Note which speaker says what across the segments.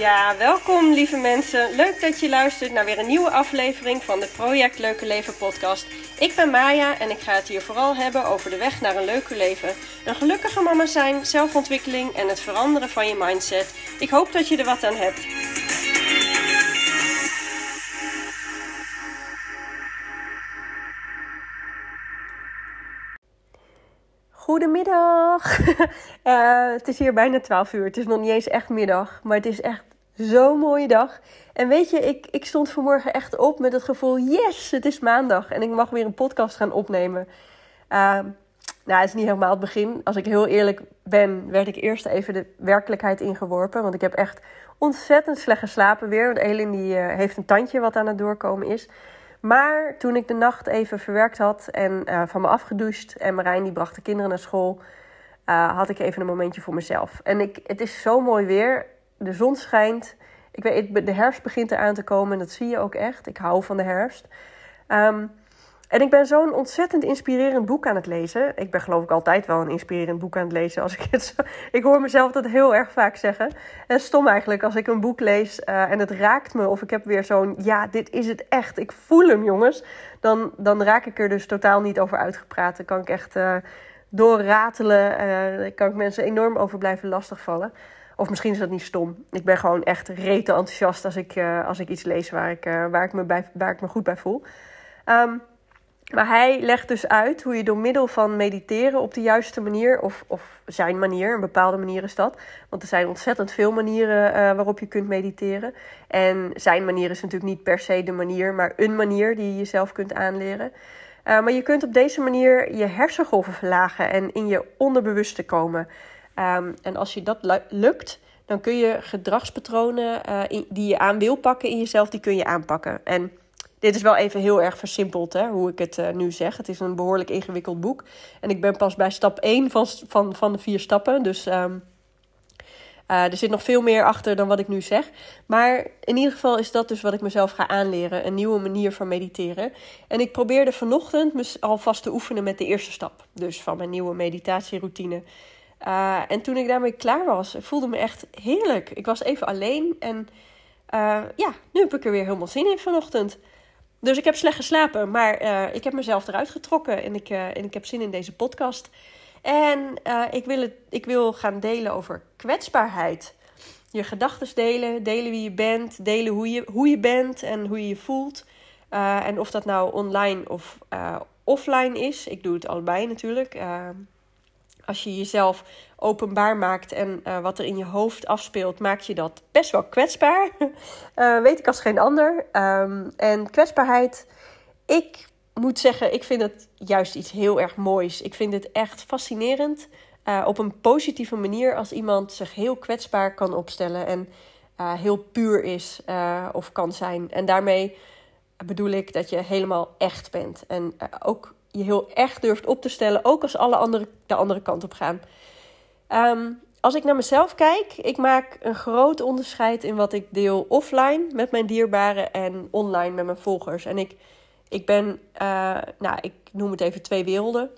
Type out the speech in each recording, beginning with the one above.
Speaker 1: Ja, welkom lieve mensen. Leuk dat je luistert naar weer een nieuwe aflevering van de Project Leuke Leven podcast. Ik ben Maya en ik ga het hier vooral hebben over de weg naar een leuker leven. Een gelukkige mama zijn, zelfontwikkeling en het veranderen van je mindset. Ik hoop dat je er wat aan hebt. Goedemiddag. Uh, het is hier bijna 12 uur. Het is nog niet eens echt middag, maar het is echt zo'n mooie dag. En weet je, ik, ik stond vanmorgen echt op met het gevoel: yes, het is maandag en ik mag weer een podcast gaan opnemen. Uh, nou, het is niet helemaal het begin. Als ik heel eerlijk ben, werd ik eerst even de werkelijkheid ingeworpen. Want ik heb echt ontzettend slecht geslapen weer. Want Elin die, uh, heeft een tandje wat aan het doorkomen is. Maar toen ik de nacht even verwerkt had en uh, van me afgedoucht en Marijn die bracht de kinderen naar school, uh, had ik even een momentje voor mezelf. En ik, het is zo mooi weer. De zon schijnt. Ik weet, de herfst begint eraan te komen en dat zie je ook echt. Ik hou van de herfst. Um, en ik ben zo'n ontzettend inspirerend boek aan het lezen. Ik ben geloof ik altijd wel een inspirerend boek aan het lezen. Als ik, het zo... ik hoor mezelf dat heel erg vaak zeggen. En stom eigenlijk als ik een boek lees uh, en het raakt me. Of ik heb weer zo'n, ja, dit is het echt. Ik voel hem jongens. Dan, dan raak ik er dus totaal niet over uitgepraat. Dan kan ik echt uh, doorratelen. Uh, kan ik mensen enorm over blijven lastigvallen. Of misschien is dat niet stom. Ik ben gewoon echt rete enthousiast als ik, als ik iets lees waar ik, waar ik, me, bij, waar ik me goed bij voel. Um, maar hij legt dus uit hoe je door middel van mediteren op de juiste manier, of, of zijn manier, een bepaalde manier is dat. Want er zijn ontzettend veel manieren uh, waarop je kunt mediteren. En zijn manier is natuurlijk niet per se de manier, maar een manier die je jezelf kunt aanleren. Maar je kunt op deze manier je hersengolven verlagen en in je onderbewuste komen. Um, en als je dat lukt, dan kun je gedragspatronen in, die je aan wil pakken in jezelf, die kun je aanpakken. En dit is wel even heel erg versimpeld, hè, hoe ik het uh, nu zeg. Het is een behoorlijk ingewikkeld boek. En ik ben pas bij stap 1 van, van, van de vier stappen. Dus um, uh, er zit nog veel meer achter dan wat ik nu zeg. Maar in ieder geval is dat dus wat ik mezelf ga aanleren. Een nieuwe manier van mediteren. En ik probeerde vanochtend alvast te oefenen met de eerste stap. Dus van mijn nieuwe meditatieroutine. Uh, en toen ik daarmee klaar was, voelde me echt heerlijk. Ik was even alleen en ja, nu heb ik er weer helemaal zin in vanochtend. Dus ik heb slecht geslapen, maar uh, ik heb mezelf eruit getrokken en ik, en ik heb zin in deze podcast. En ik, wil het, ik wil gaan delen over kwetsbaarheid. Je gedachten delen, delen wie je bent, delen hoe je, hoe je bent en hoe je je voelt. en of dat nou online of offline is. Ik doe het allebei natuurlijk als je jezelf openbaar maakt en uh, wat er in je hoofd afspeelt, maak je dat best wel kwetsbaar. Uh, weet ik als geen ander. Um, en kwetsbaarheid, ik moet zeggen, ik vind het juist iets heel erg moois. Ik vind het echt fascinerend uh, op een positieve manier als iemand zich heel kwetsbaar kan opstellen en heel puur is of kan zijn. En daarmee bedoel ik dat je helemaal echt bent. En ook je heel echt durft op te stellen, ook als alle anderen de andere kant op gaan. Um, als ik naar mezelf kijk, ik maak een groot onderscheid in wat ik deel offline met mijn dierbaren en online met mijn volgers. En ik, ik ben, uh, nou, ik noem het even twee werelden.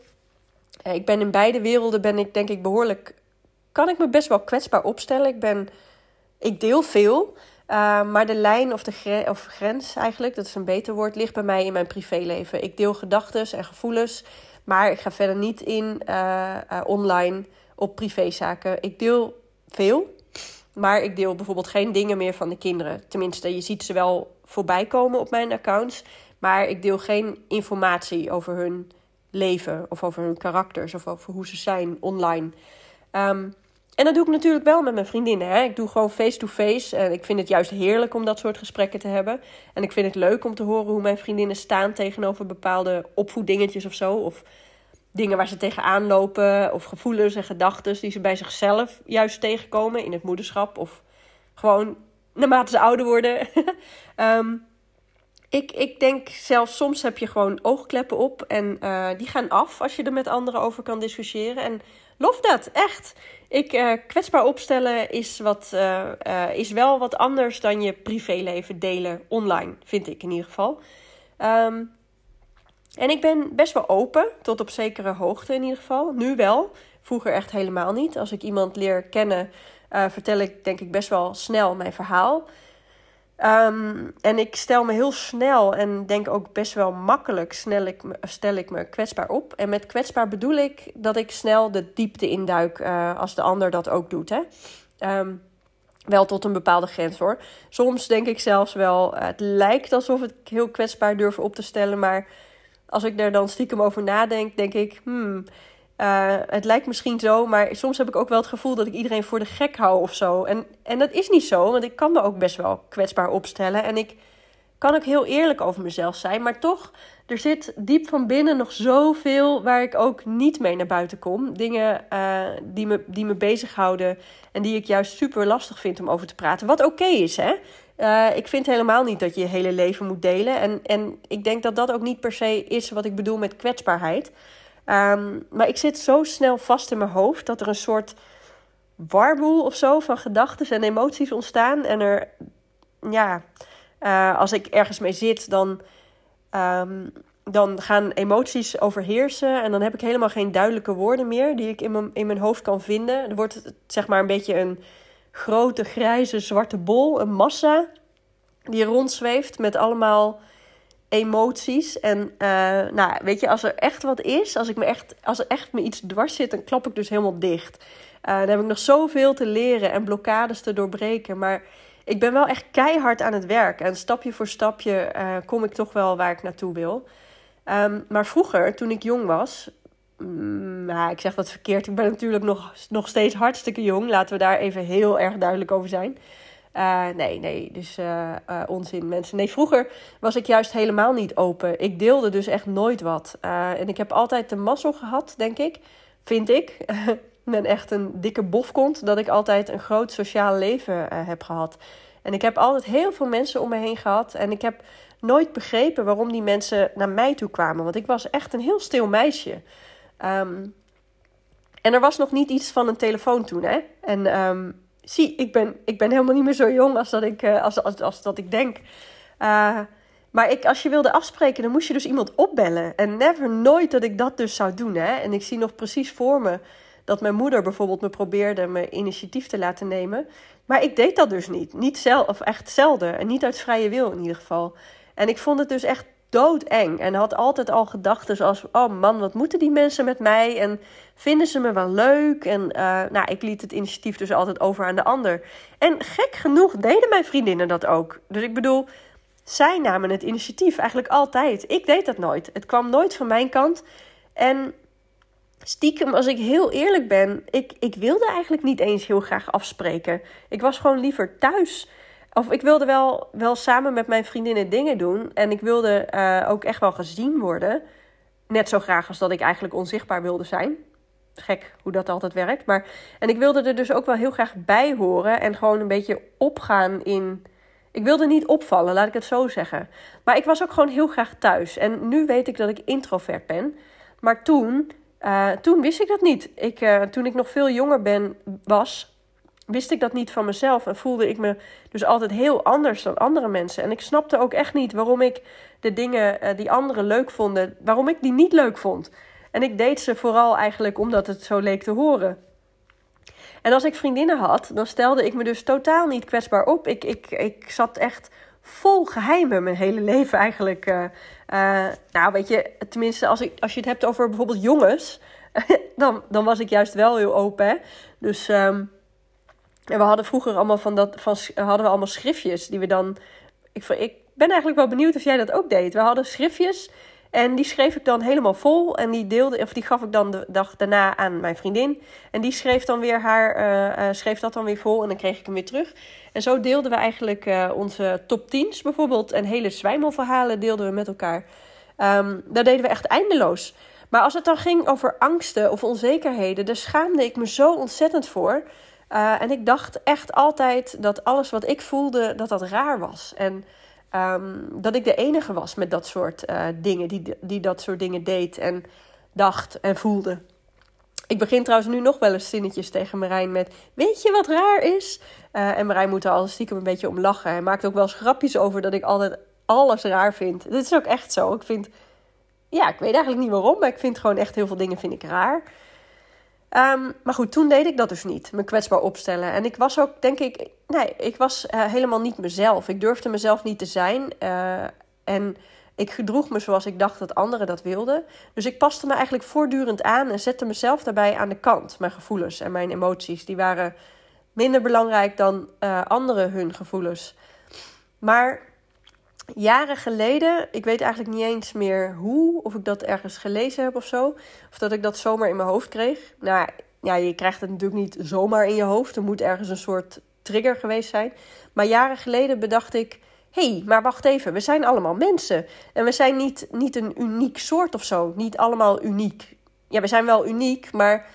Speaker 1: Uh, ik ben in beide werelden, ben ik denk ik behoorlijk, kan ik me best wel kwetsbaar opstellen. Ik ben, ik deel veel, uh, maar de lijn of de of grens eigenlijk, dat is een beter woord, ligt bij mij in mijn privéleven. Ik deel gedachten en gevoelens, maar ik ga verder niet in uh, uh, online op privézaken. Ik deel veel, maar ik deel bijvoorbeeld geen dingen meer van de kinderen. Tenminste, je ziet ze wel voorbij komen op mijn accounts, maar ik deel geen informatie over hun leven of over hun karakters of over hoe ze zijn online. Um, en dat doe ik natuurlijk wel met mijn vriendinnen. Hè. Ik doe gewoon face-to-face. En ik vind het juist heerlijk om dat soort gesprekken te hebben. En ik vind het leuk om te horen hoe mijn vriendinnen staan tegenover bepaalde opvoeddingetjes of zo. Of dingen waar ze tegenaan lopen. Of gevoelens en gedachten die ze bij zichzelf juist tegenkomen in het moederschap. Of gewoon naarmate ze ouder worden. um, ik, ik denk zelfs soms heb je gewoon oogkleppen op. En uh, die gaan af als je er met anderen over kan discussiëren. En lof dat, echt. Ik, uh, kwetsbaar opstellen is, wat, uh, uh, is wel wat anders dan je privéleven delen online, vind ik in ieder geval. Um, en ik ben best wel open, tot op zekere hoogte in ieder geval. Nu wel, vroeger echt helemaal niet. Als ik iemand leer kennen, vertel ik denk ik best wel snel mijn verhaal. Ehm, en ik stel me heel snel en denk ook best wel makkelijk snel ik stel ik me kwetsbaar op. En met kwetsbaar bedoel ik dat ik snel de diepte induik uh, als de ander dat ook doet. Hè? Um, wel tot een bepaalde grens hoor. Soms denk ik zelfs wel, het lijkt alsof ik heel kwetsbaar durf op te stellen. Maar als ik daar dan stiekem over nadenk, denk ik, hmm, uh, het lijkt misschien zo, maar soms heb ik ook wel het gevoel dat ik iedereen voor de gek hou of zo. En, en dat is niet zo, want ik kan me ook best wel kwetsbaar opstellen. En ik kan ook heel eerlijk over mezelf zijn. Maar toch, er zit diep van binnen nog zoveel waar ik ook niet mee naar buiten kom. Dingen uh, die, me, die me bezighouden en die ik juist super lastig vind om over te praten. Wat oké is, hè? Uh, ik vind helemaal niet dat je je hele leven moet delen. En, en ik denk dat dat ook niet per se is wat ik bedoel met kwetsbaarheid. Um, maar ik zit zo snel vast in mijn hoofd dat er een soort warboel of zo van gedachten en emoties ontstaan. En er, ja, uh, als ik ergens mee zit, dan, um, dan gaan emoties overheersen. En dan heb ik helemaal geen duidelijke woorden meer die ik in mijn, in mijn hoofd kan vinden. Er wordt zeg maar een beetje een grote grijze zwarte bol, een massa die rondzweeft met allemaal emoties. En uh, nou, weet je, als er echt wat is, als, ik me echt, als er echt me iets dwars zit, dan klap ik dus helemaal dicht. Uh, dan heb ik nog zoveel te leren en blokkades te doorbreken. Maar ik ben wel echt keihard aan het werk. En stapje voor stapje uh, kom ik toch wel waar ik naartoe wil. Um, maar vroeger, toen ik jong was. Nou, ik zeg dat verkeerd. Ik ben natuurlijk nog, nog steeds hartstikke jong. Laten we daar even heel erg duidelijk over zijn. Uh, nee, nee, dus uh, uh, onzin mensen. Nee, vroeger was ik juist helemaal niet open. Ik deelde dus echt nooit wat. en ik heb altijd de mazzel gehad, denk ik. Vind ik. ben echt een dikke bofkont dat ik altijd een groot sociaal leven heb gehad. En ik heb altijd heel veel mensen om me heen gehad. En ik heb nooit begrepen waarom die mensen naar mij toe kwamen. Want ik was echt een heel stil meisje. Um, en er was nog niet iets van een telefoon toen, hè. En... Um, zie, ik ben, ik ben helemaal niet meer zo jong als dat ik, uh, als, als, als dat ik denk. Uh, maar ik, als je wilde afspreken, dan moest je dus iemand opbellen. En never, nooit dat ik dat dus zou doen. Hè? En ik zie nog precies voor me dat mijn moeder bijvoorbeeld me probeerde me initiatief te laten nemen. Maar ik deed dat dus niet. Niet zelf, of echt zelden. En niet uit vrije wil in ieder geval. En ik vond het dus echt doodeng. En had altijd al gedachten zoals: oh man, wat moeten die mensen met mij? En vinden ze me wel leuk? En uh, nou, ik liet het initiatief dus altijd over aan de ander. En gek genoeg deden mijn vriendinnen dat ook. Dus ik bedoel, zij namen het initiatief eigenlijk altijd. Ik deed dat nooit. Het kwam nooit van mijn kant. En stiekem, als ik heel eerlijk ben, ik, ik wilde eigenlijk niet eens heel graag afspreken. Ik was gewoon liever thuis. Of ik wilde wel, wel samen met mijn vriendinnen dingen doen. En ik wilde uh, ook echt wel gezien worden. Net zo graag als dat ik eigenlijk onzichtbaar wilde zijn. Gek hoe dat altijd werkt. Maar, en ik wilde er dus ook wel heel graag bij horen. En gewoon een beetje opgaan in. Ik wilde niet opvallen, laat ik het zo zeggen. Maar ik was ook gewoon heel graag thuis. En nu weet ik dat ik introvert ben. Maar toen, uh, toen wist ik dat niet. Ik, uh, toen ik nog veel jonger ben, was, wist ik dat niet van mezelf en voelde ik me dus altijd heel anders dan andere mensen. En ik snapte ook echt niet waarom ik de dingen uh, die anderen leuk vonden, waarom ik die niet leuk vond. En ik deed ze vooral eigenlijk omdat het zo leek te horen. En als ik vriendinnen had, dan stelde ik me dus totaal niet kwetsbaar op. Ik, ik, ik zat echt vol geheimen mijn hele leven eigenlijk. Uh, uh, nou, weet je, tenminste, als, ik, als je het hebt over bijvoorbeeld jongens, dan, dan was ik juist wel heel open. Dus. Um, en we hadden vroeger allemaal van dat, van, hadden we allemaal schriftjes die we dan. Ik, ik ben eigenlijk wel benieuwd of jij dat ook deed. We hadden schriftjes en die schreef ik dan helemaal vol. En die, deelde, of die gaf ik dan de dag daarna aan mijn vriendin. En die schreef dan weer haar, uh, uh, schreef dat dan weer vol. En dan kreeg ik hem weer terug. En zo deelden we eigenlijk uh, onze top 10's bijvoorbeeld. En hele zwijmelverhalen deelden we met elkaar. Um, daar deden we echt eindeloos. Maar als het dan ging over angsten of onzekerheden, daar schaamde ik me zo ontzettend voor. Uh, en ik dacht echt altijd dat alles wat ik voelde, dat dat raar was. En um, dat ik de enige was met dat soort uh, dingen, die, die dat soort dingen deed en dacht en voelde. Ik begin trouwens nu nog wel eens zinnetjes tegen Marijn met... Weet je wat raar is? Uh, en Marijn moet er al stiekem een beetje om lachen. Hij maakt ook wel eens grapjes over dat ik altijd alles raar vind. Dit is ook echt zo. Ik vind... Ja, ik weet eigenlijk niet waarom, maar ik vind gewoon echt heel veel dingen vind ik raar. Ehm, maar goed, toen deed ik dat dus niet, me kwetsbaar opstellen. En ik was ook, denk ik, nee, ik was uh, helemaal niet mezelf. Ik durfde mezelf niet te zijn. Uh, en ik gedroeg me zoals ik dacht dat anderen dat wilden. Dus ik paste me eigenlijk voortdurend aan en zette mezelf daarbij aan de kant. Mijn gevoelens en mijn emoties, die waren minder belangrijk dan uh, anderen hun gevoelens. Maar jaren geleden, ik weet eigenlijk niet eens meer hoe, of ik dat ergens gelezen heb of zo, of dat ik dat zomaar in mijn hoofd kreeg. Nou ja, je krijgt het natuurlijk niet zomaar in je hoofd. Er moet ergens een soort trigger geweest zijn. Maar jaren geleden bedacht ik hey, maar wacht even, we zijn allemaal mensen. En we zijn niet, niet een uniek soort of zo. Niet allemaal uniek. Ja, we zijn wel uniek, maar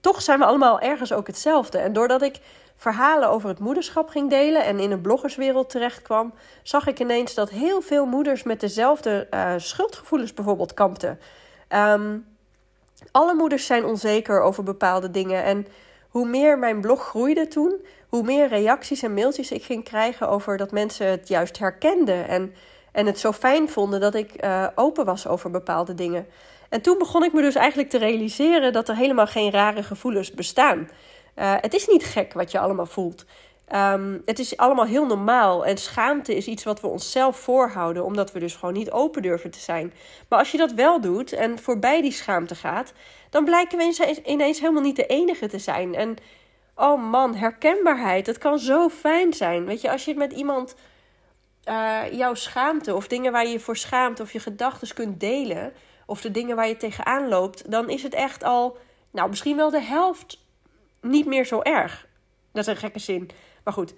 Speaker 1: toch zijn we allemaal ergens ook hetzelfde. En doordat ik verhalen over het moederschap ging delen en in een bloggerswereld terecht kwam, zag ik ineens dat heel veel moeders met dezelfde uh, schuldgevoelens bijvoorbeeld kampten. Um, alle moeders zijn onzeker over bepaalde dingen. En hoe meer mijn blog groeide toen, hoe meer reacties en mailtjes ik ging krijgen over dat mensen het juist herkenden en, en het zo fijn vonden dat ik uh, open was over bepaalde dingen. En toen begon ik me dus eigenlijk te realiseren dat er helemaal geen rare gevoelens bestaan. Uh, het is niet gek wat je allemaal voelt. Um, het is allemaal heel normaal. En schaamte is iets wat we onszelf voorhouden, omdat we dus gewoon niet open durven te zijn. Maar als je dat wel doet en voorbij die schaamte gaat, dan blijken we ineens helemaal niet de enige te zijn. En oh man, herkenbaarheid, het kan zo fijn zijn. Weet je, als je met iemand uh, jouw schaamte of dingen waar je je voor schaamt of je gedachten kunt delen, of de dingen waar je tegenaan loopt, dan is het echt al, nou misschien wel de helft niet meer zo erg. Dat is een gekke zin. Maar goed,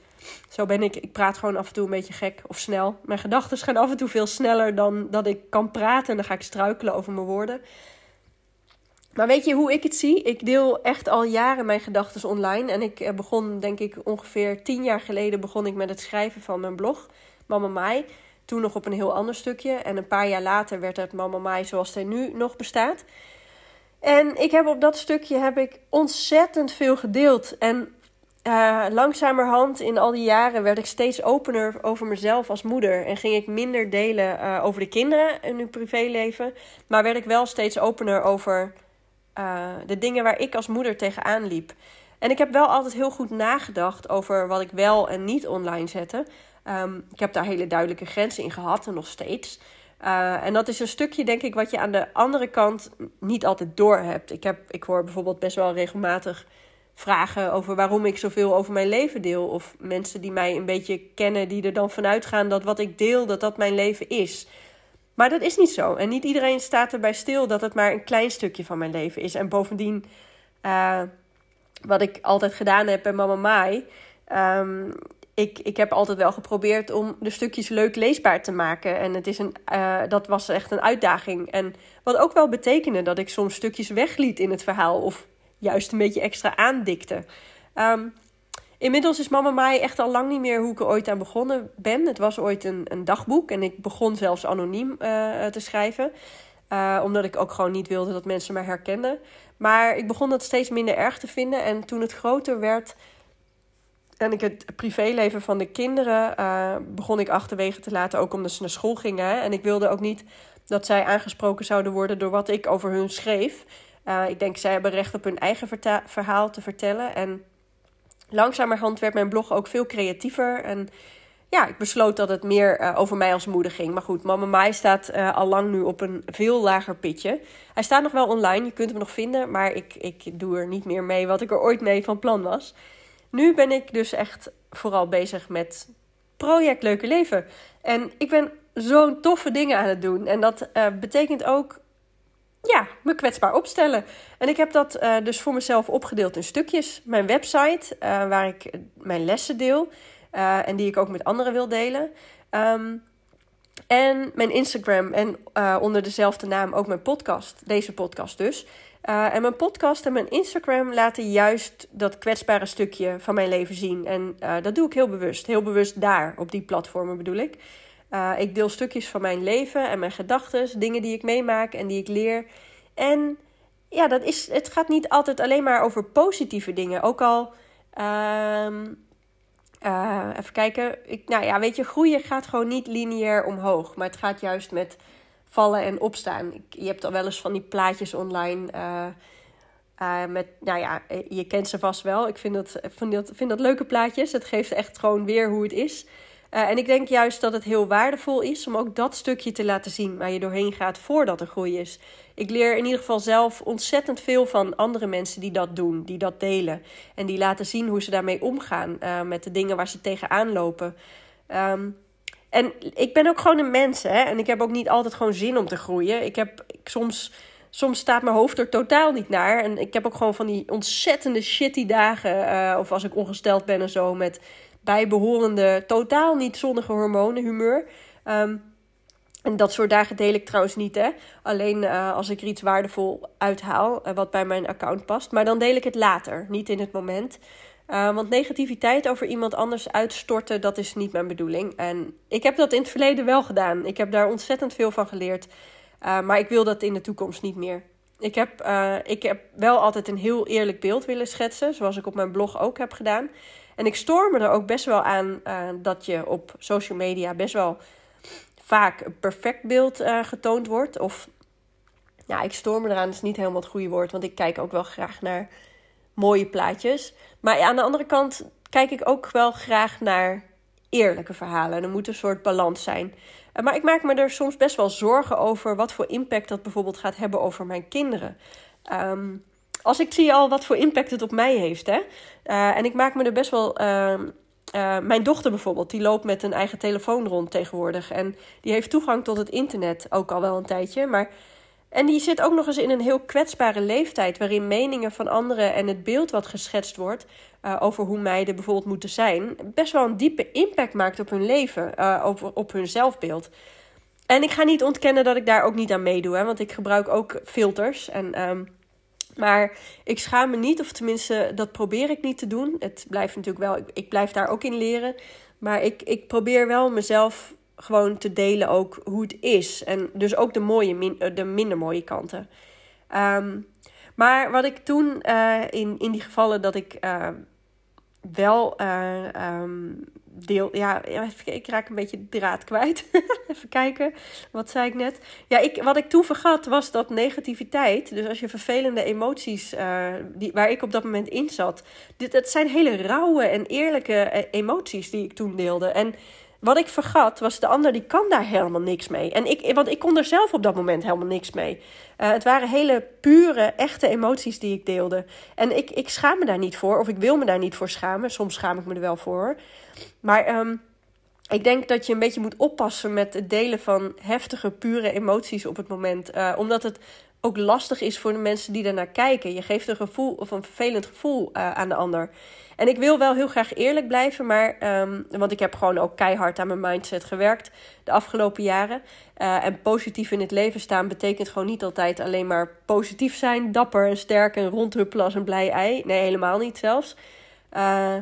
Speaker 1: zo ben ik. Ik praat gewoon af en toe een beetje gek of snel. Mijn gedachten gaan af en toe veel sneller dan dat ik kan praten. En dan ga ik struikelen over mijn woorden. Maar weet je hoe ik het zie? Ik deel echt al jaren mijn gedachten online. En ik eh, begon, denk ik, ongeveer tien jaar geleden begon ik met het schrijven van mijn blog, Mama Mai. Toen nog op een heel ander stukje. En een paar jaar later werd het Mama Mai zoals hij nu nog bestaat. En ik heb op dat stukje heb ik ontzettend veel gedeeld. En uh, langzamerhand in al die jaren werd ik steeds opener over mezelf als moeder. En ging ik minder delen uh, over de kinderen in hun privéleven. Maar werd ik wel steeds opener over uh, de dingen waar ik als moeder tegenaan liep. En ik heb wel altijd heel goed nagedacht over wat ik wel en niet online zette. Um, ik heb daar hele duidelijke grenzen in gehad en nog steeds. Uh, en dat is een stukje, denk ik, wat je aan de andere kant niet altijd door hebt. Ik, heb, ik hoor bijvoorbeeld best wel regelmatig vragen over waarom ik zoveel over mijn leven deel. Of mensen die mij een beetje kennen, die er dan vanuit gaan dat wat ik deel, dat dat mijn leven is. Maar dat is niet zo. En niet iedereen staat erbij stil dat het maar een klein stukje van mijn leven is. En bovendien, uh, wat ik altijd gedaan heb bij Mama Mai. Um, ik, ik heb altijd wel geprobeerd om de stukjes leuk leesbaar te maken. En het is een, uh, dat was echt een uitdaging. En wat ook wel betekende dat ik soms stukjes wegliet in het verhaal. Of juist een beetje extra aandikte. Um, inmiddels is Mama Mai echt al lang niet meer hoe ik er ooit aan begonnen ben. Het was ooit een, een dagboek en ik begon zelfs anoniem uh, te schrijven. Uh, omdat ik ook gewoon niet wilde dat mensen mij herkenden. Maar ik begon dat steeds minder erg te vinden. En toen het groter werd en ik het privéleven van de kinderen uh, begon ik achterwege te laten, ook omdat ze naar school gingen. En ik wilde ook niet dat zij aangesproken zouden worden door wat ik over hun schreef. Uh, ik denk, zij hebben recht op hun eigen verhaal te vertellen. En langzamerhand werd mijn blog ook veel creatiever. En ja, ik besloot dat het meer uh, over mij als moeder ging. Maar goed, Mama Mai staat al lang nu op een veel lager pitje. Hij staat nog wel online, je kunt hem nog vinden. Maar ik, ik doe er niet meer mee wat ik er ooit mee van plan was. Nu ben ik dus echt vooral bezig met project Leuke Leven. En ik ben zo'n toffe dingen aan het doen. En dat uh, betekent ook ja, me kwetsbaar opstellen. En ik heb dat uh, dus voor mezelf opgedeeld in stukjes. Mijn website, uh, waar ik mijn lessen deel en die ik ook met anderen wil delen. Um, en mijn Instagram en onder dezelfde naam ook mijn podcast, deze podcast dus. En mijn podcast en mijn Instagram laten juist dat kwetsbare stukje van mijn leven zien. En dat doe ik heel bewust. Heel bewust daar, op die platformen bedoel ik. Uh, ik deel stukjes van mijn leven en mijn gedachten, dingen die ik meemaak en die ik leer. En ja, dat is, het gaat niet altijd alleen maar over positieve dingen. Ook al, uh, even kijken. Ik, nou ja, weet je, groeien gaat gewoon niet lineair omhoog. Maar het gaat juist met vallen en opstaan. Je hebt al wel eens van die plaatjes online. Uh, Uh, met, nou ja, je kent ze vast wel. Ik vind dat, vind, dat, leuke plaatjes. Het geeft echt gewoon weer hoe het is. Uh, en ik denk juist dat het heel waardevol is om ook dat stukje te laten zien waar je doorheen gaat voordat er groei is. Ik leer in ieder geval zelf ontzettend veel van andere mensen die dat doen, die dat delen. En die laten zien hoe ze daarmee omgaan met de dingen waar ze tegenaan lopen. Um, en ik ben ook gewoon een mens, hè. En ik heb ook niet altijd gewoon zin om te groeien. Ik heb ik, soms, soms staat mijn hoofd er totaal niet naar. En ik heb ook gewoon van die ontzettende shitty dagen. Uh, of als ik ongesteld ben en zo. Met bijbehorende, totaal niet zonnige hormonen, humeur. Um, en dat soort dagen deel ik trouwens niet, hè. Alleen uh, als ik er iets waardevol uithaal, uh, wat bij mijn account past. Maar dan deel ik het later, niet in het moment. Uh, want negativiteit over iemand anders uitstorten, dat is niet mijn bedoeling. En ik heb dat in het verleden wel gedaan. Ik heb daar ontzettend veel van geleerd. Uh, maar ik wil dat in de toekomst niet meer. Ik heb, uh, ik heb wel altijd een heel eerlijk beeld willen schetsen, zoals ik op mijn blog ook heb gedaan. En ik stoor me er ook best wel aan dat je op social media best wel vaak een perfect beeld getoond wordt. Of ja, ik stoor me eraan, dat is niet helemaal het goede woord, want ik kijk ook wel graag naar mooie plaatjes. Maar aan de andere kant kijk ik ook wel graag naar eerlijke verhalen. Er moet een soort balans zijn. Eh, maar ik maak me er soms best wel zorgen over wat voor impact dat bijvoorbeeld gaat hebben over mijn kinderen. Um, als ik zie al wat voor impact het op mij heeft. Hè? Uh, en ik maak me er best wel. Uh, uh, mijn dochter bijvoorbeeld, die loopt met een eigen telefoon rond tegenwoordig. En die heeft toegang tot het internet ook al wel een tijdje. Maar en die zit ook nog eens in een heel kwetsbare leeftijd, waarin meningen van anderen en het beeld wat geschetst wordt uh, over hoe meiden bijvoorbeeld moeten zijn, best wel een diepe impact maakt op hun leven, uh, op, op hun zelfbeeld. En ik ga niet ontkennen dat ik daar ook niet aan meedoe, hè, want ik gebruik ook filters. En, um, maar ik schaam me niet, of tenminste, dat probeer ik niet te doen. Het blijft natuurlijk wel, ik, ik blijf daar ook in leren. Maar ik, ik probeer wel mezelf gewoon te delen ook hoe het is. En dus ook de mooie, eh, de minder mooie kanten. Um, maar wat ik toen uh, in, in die gevallen dat ik uh, wel uh, deel. Ja, ik raak een beetje draad kwijt. even kijken. Wat zei ik net? Ja, ik, wat ik toen vergat was dat negativiteit. Dus als je vervelende emoties. die, waar ik op dat moment in zat. Dit, dat zijn hele rauwe en eerlijke emoties die ik toen deelde. En wat ik vergat was de ander die kan daar helemaal niks mee. En ik, want ik kon er zelf op dat moment helemaal niks mee. Uh, het waren hele pure, echte emoties die ik deelde. En ik, ik schaam me daar niet voor, of ik wil me daar niet voor schamen. Soms schaam ik me er wel voor. Maar um, ik denk dat je een beetje moet oppassen met het delen van heftige, pure emoties op het moment. Uh, omdat het ook lastig is voor de mensen die daarnaar kijken. Je geeft een gevoel of een vervelend gevoel uh, aan de ander. En ik wil wel heel graag eerlijk blijven, maar, um, want ik heb gewoon ook keihard aan mijn mindset gewerkt de afgelopen jaren. Uh, en positief in het leven staan betekent gewoon niet altijd alleen maar positief zijn, dapper en sterk en rondhuppelen als een blij ei. Nee, helemaal niet zelfs. Uh,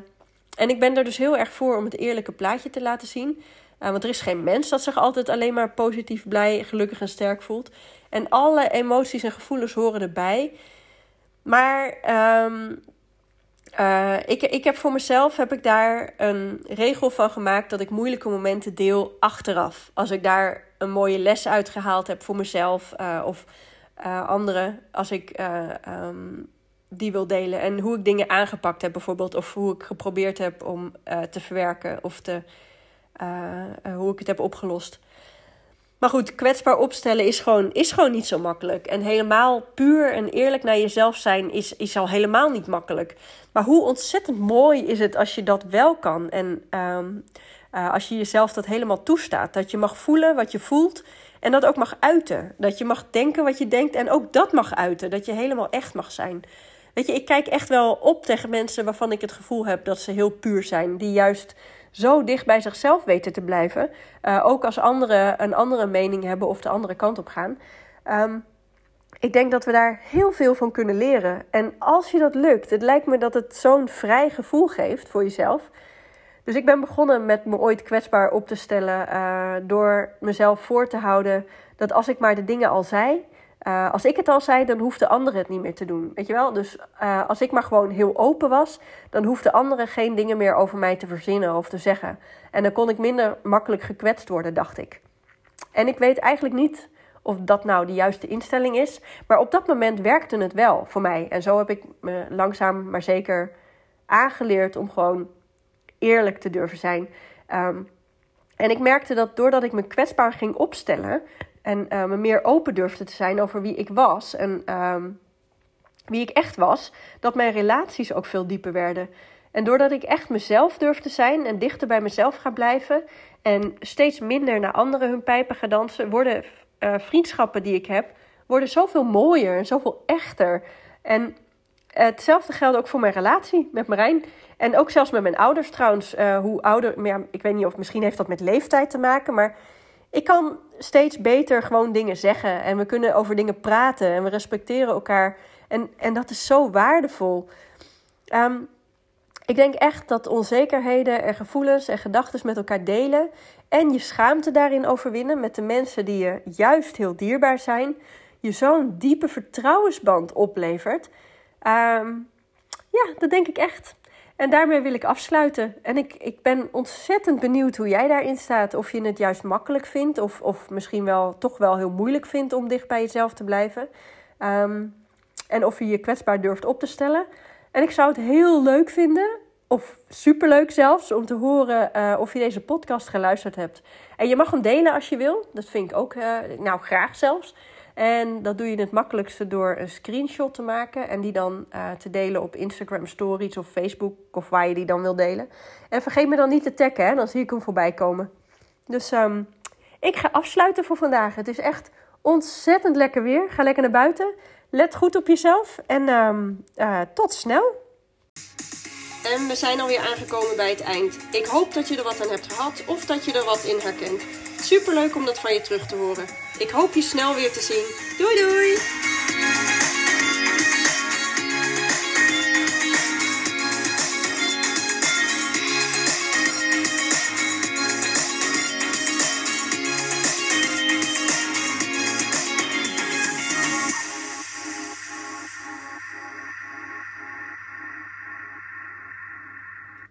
Speaker 1: en ik ben er dus heel erg voor om het eerlijke plaatje te laten zien. Uh, want er is geen mens dat zich altijd alleen maar positief, blij, gelukkig en sterk voelt. En alle emoties en gevoelens horen erbij. Maar um, uh, ik, ik heb voor mezelf heb ik daar een regel van gemaakt dat ik moeilijke momenten deel achteraf. Als ik daar een mooie les uitgehaald heb voor mezelf uh, of uh, anderen, als ik um, die wil delen. En hoe ik dingen aangepakt heb bijvoorbeeld, of hoe ik geprobeerd heb om te verwerken of te, hoe ik het heb opgelost. Maar goed, kwetsbaar opstellen is gewoon, is gewoon niet zo makkelijk. En helemaal puur en eerlijk naar jezelf zijn is, is al helemaal niet makkelijk. Maar hoe ontzettend mooi is het als je dat wel kan. En um, uh, als je jezelf dat helemaal toestaat. Dat je mag voelen wat je voelt. En dat ook mag uiten. Dat je mag denken wat je denkt. En ook dat mag uiten. Dat je helemaal echt mag zijn. Weet je, ik kijk echt wel op tegen mensen waarvan ik het gevoel heb dat ze heel puur zijn. Die juist zo dicht bij zichzelf weten te blijven. Uh, ook als anderen een andere mening hebben of de andere kant op gaan. Um, ik denk dat we daar heel veel van kunnen leren. En als je dat lukt, het lijkt me dat het zo'n vrij gevoel geeft voor jezelf. Dus ik ben begonnen met me ooit kwetsbaar op te stellen. Uh, door mezelf voor te houden dat als ik maar de dingen al zei. Uh, als ik het al zei, dan hoeft de andere het niet meer te doen. Weet je wel? Dus uh, als ik maar gewoon heel open was, dan hoeft de andere geen dingen meer over mij te verzinnen of te zeggen. En dan kon ik minder makkelijk gekwetst worden, dacht ik. En ik weet eigenlijk niet of dat nou de juiste instelling is. Maar op dat moment werkte het wel voor mij. En zo heb ik me langzaam maar zeker aangeleerd om gewoon eerlijk te durven zijn. Ehm, en ik merkte dat doordat ik me kwetsbaar ging opstellen en uh, me meer open durfde te zijn over wie ik was en ehm, wie ik echt was, dat mijn relaties ook veel dieper werden. En doordat ik echt mezelf durf te zijn en dichter bij mezelf ga blijven en steeds minder naar anderen hun pijpen ga dansen, worden uh, vriendschappen die ik heb, worden zoveel mooier en zoveel echter. En hetzelfde geldt ook voor mijn relatie met Marijn. En ook zelfs met mijn ouders trouwens. Uh, hoe ouder, ik weet niet of misschien heeft dat met leeftijd te maken, maar ik kan steeds beter gewoon dingen zeggen. En we kunnen over dingen praten en we respecteren elkaar. En, en dat is zo waardevol. Um, ik denk echt dat onzekerheden en gevoelens en gedachten met elkaar delen en je schaamte daarin overwinnen met de mensen die je juist heel dierbaar zijn, je zo'n diepe vertrouwensband oplevert. Um, ja, dat denk ik echt. En daarmee wil ik afsluiten. En ik, ik ben ontzettend benieuwd hoe jij daarin staat. Of je het juist makkelijk vindt, of, of misschien wel toch wel heel moeilijk vindt om dicht bij jezelf te blijven. Um, en of je je kwetsbaar durft op te stellen. En ik zou het heel leuk vinden, of superleuk zelfs, om te horen uh, of je deze podcast geluisterd hebt. En je mag hem delen als je wil. Dat vind ik ook, uh, nou graag zelfs. En dat doe je het makkelijkste door een screenshot te maken en die dan uh, te delen op Instagram Stories of Facebook of waar je die dan wil delen. En vergeet me dan niet te taggen, dan zie ik hem voorbij komen. Dus um, ik ga afsluiten voor vandaag. Het is echt ontzettend lekker weer. Ga lekker naar buiten. Let goed op jezelf en um, uh, tot snel. En we zijn alweer aangekomen bij het eind. Ik hoop dat je er wat aan hebt gehad of dat je er wat in herkent. Superleuk om dat van je terug te horen. Ik hoop je snel weer te zien. Doei doei!